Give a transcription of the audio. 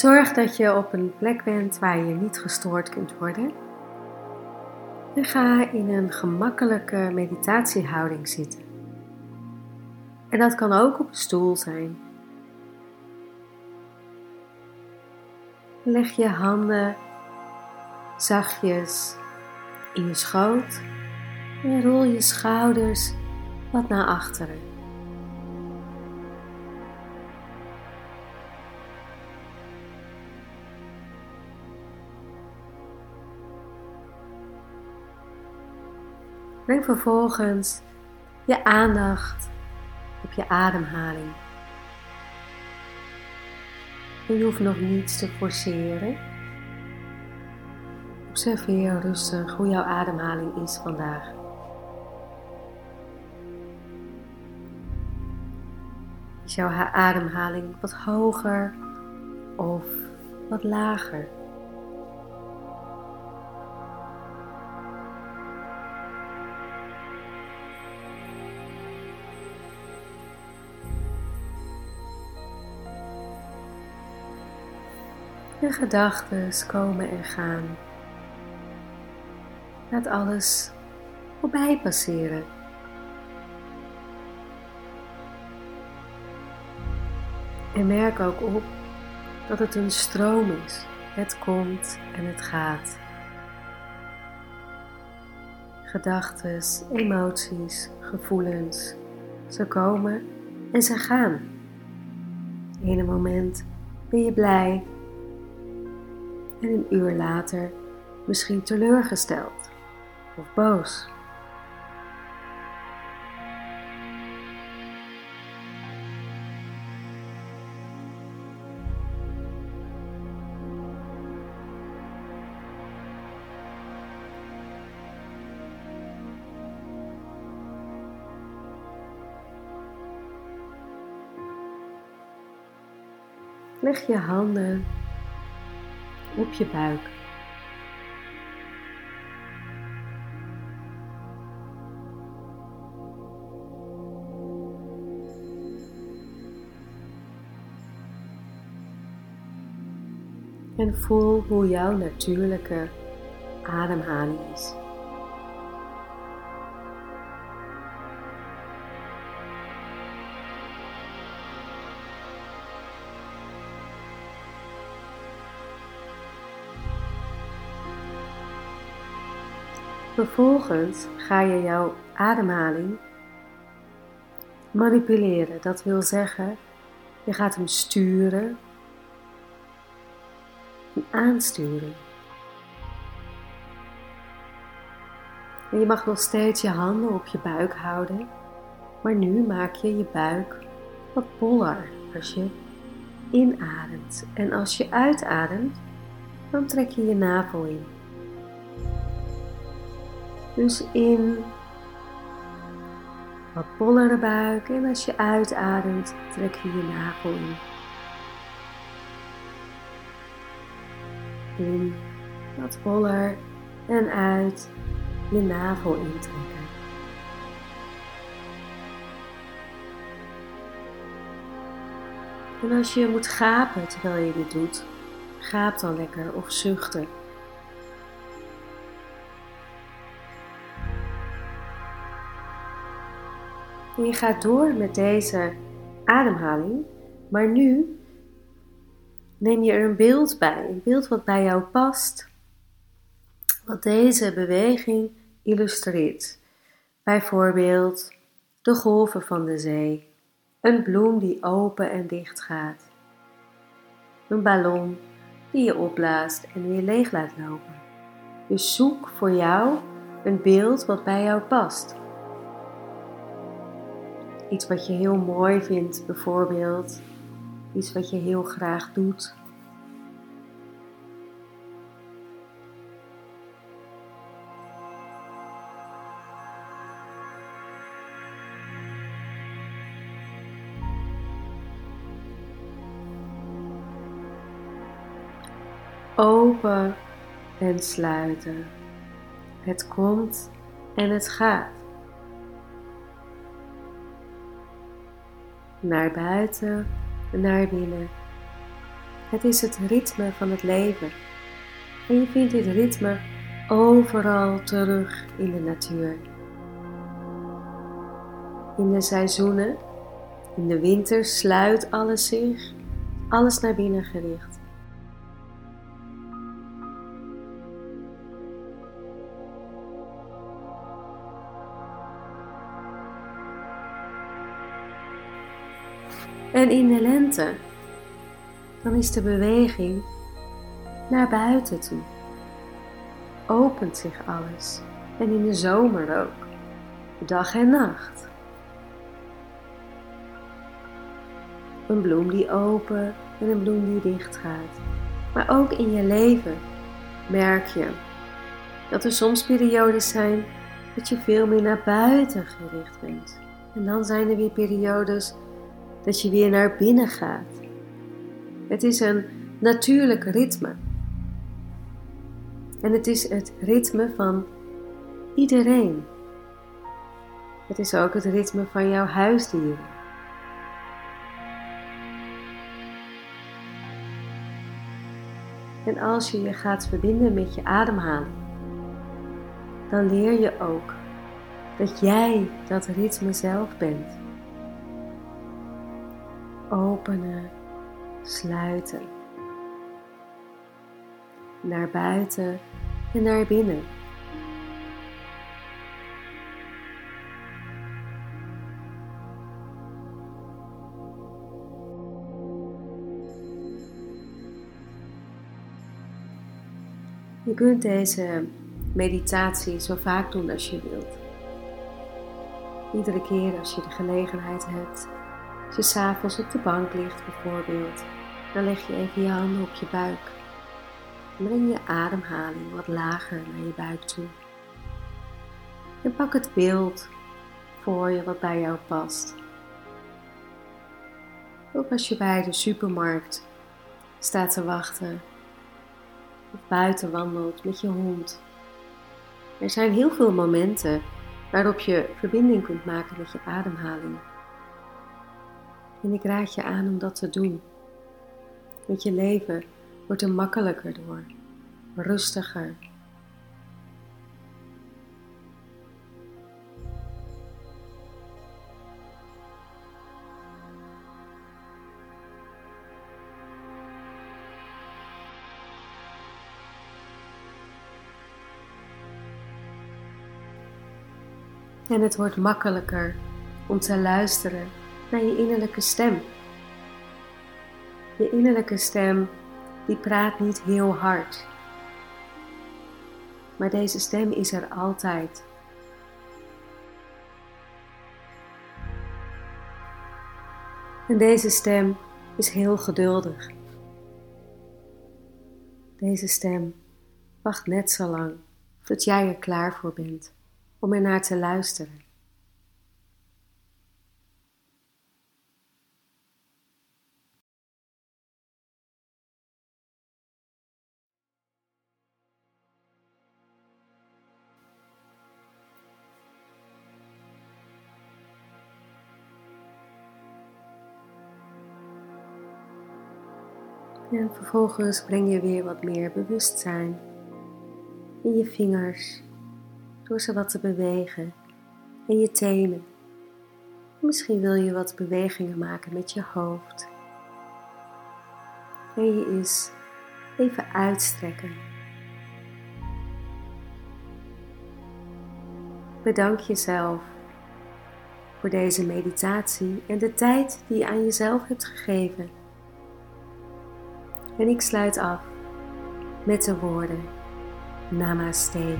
Zorg dat je op een plek bent waar je niet gestoord kunt worden. En ga in een gemakkelijke meditatiehouding zitten. En dat kan ook op een stoel zijn. Leg je handen zachtjes in je schoot en rol je schouders wat naar achteren. Breng vervolgens je aandacht op je ademhaling. Je hoeft nog niets te forceren. Observeer rustig hoe jouw ademhaling is vandaag. Is jouw ademhaling wat hoger of wat lager? Je gedachten komen en gaan. Laat alles voorbij passeren. En merk ook op dat het een stroom is. Het komt en het gaat. Gedachten, emoties, gevoelens, ze komen en ze gaan. In een moment ben je blij en een uur later misschien teleurgesteld of boos. Leg je handen op je buik. En voel hoe jouw natuurlijke ademhaling is. Vervolgens ga je jouw ademhaling manipuleren. Dat wil zeggen, je gaat hem sturen en aansturen. En je mag nog steeds je handen op je buik houden, maar nu maak je je buik wat boller als je inademt. En als je uitademt, dan trek je je navel in. Dus in wat bollere buik en als je uitademt trek je je nagel in. In wat boller en uit je navel intrekken. En als je moet gapen terwijl je dit doet, gaap dan lekker of zuchten. En je gaat door met deze ademhaling, maar nu neem je er een beeld bij, een beeld wat bij jou past, wat deze beweging illustreert. Bijvoorbeeld de golven van de zee, een bloem die open en dicht gaat, een ballon die je opblaast en weer leeg laat lopen. Dus zoek voor jou een beeld wat bij jou past. Iets wat je heel mooi vindt, bijvoorbeeld. Iets wat je heel graag doet. Open en sluiten. Het komt en het gaat. Naar buiten en naar binnen. Het is het ritme van het leven. En je vindt dit ritme overal terug in de natuur. In de seizoenen, in de winter sluit alles zich, alles naar binnen gericht. En in de lente, dan is de beweging naar buiten toe. Opent zich alles. En in de zomer ook. Dag en nacht. Een bloem die open en een bloem die dicht gaat. Maar ook in je leven merk je dat er soms periodes zijn dat je veel meer naar buiten gericht bent. En dan zijn er weer periodes dat je weer naar binnen gaat. Het is een natuurlijk ritme. En het is het ritme van iedereen. Het is ook het ritme van jouw huisdieren. En als je je gaat verbinden met je ademhaling, dan leer je ook dat jij dat ritme zelf bent openen, sluiten. Naar buiten en naar binnen. Je kunt deze meditatie zo vaak doen als je wilt. Iedere keer als je de gelegenheid hebt als je s'avonds op de bank ligt bijvoorbeeld, dan leg je even je handen op je buik. En breng je ademhaling wat lager naar je buik toe. En pak het beeld voor je wat bij jou past. Ook als je bij de supermarkt staat te wachten of buiten wandelt met je hond. Er zijn heel veel momenten waarop je verbinding kunt maken met je ademhaling. En ik raad je aan om dat te doen. Want je leven wordt er makkelijker door, rustiger. En het wordt makkelijker om te luisteren naar je innerlijke stem. Je innerlijke stem die praat niet heel hard. Maar deze stem is er altijd. En deze stem is heel geduldig. Deze stem wacht net zo lang tot jij er klaar voor bent om er naar te luisteren. En vervolgens breng je weer wat meer bewustzijn in je vingers door ze wat te bewegen en je tenen. Misschien wil je wat bewegingen maken met je hoofd. En je is even uitstrekken. Bedank jezelf voor deze meditatie en de tijd die je aan jezelf hebt gegeven. En ik sluit af met de woorden Namaste.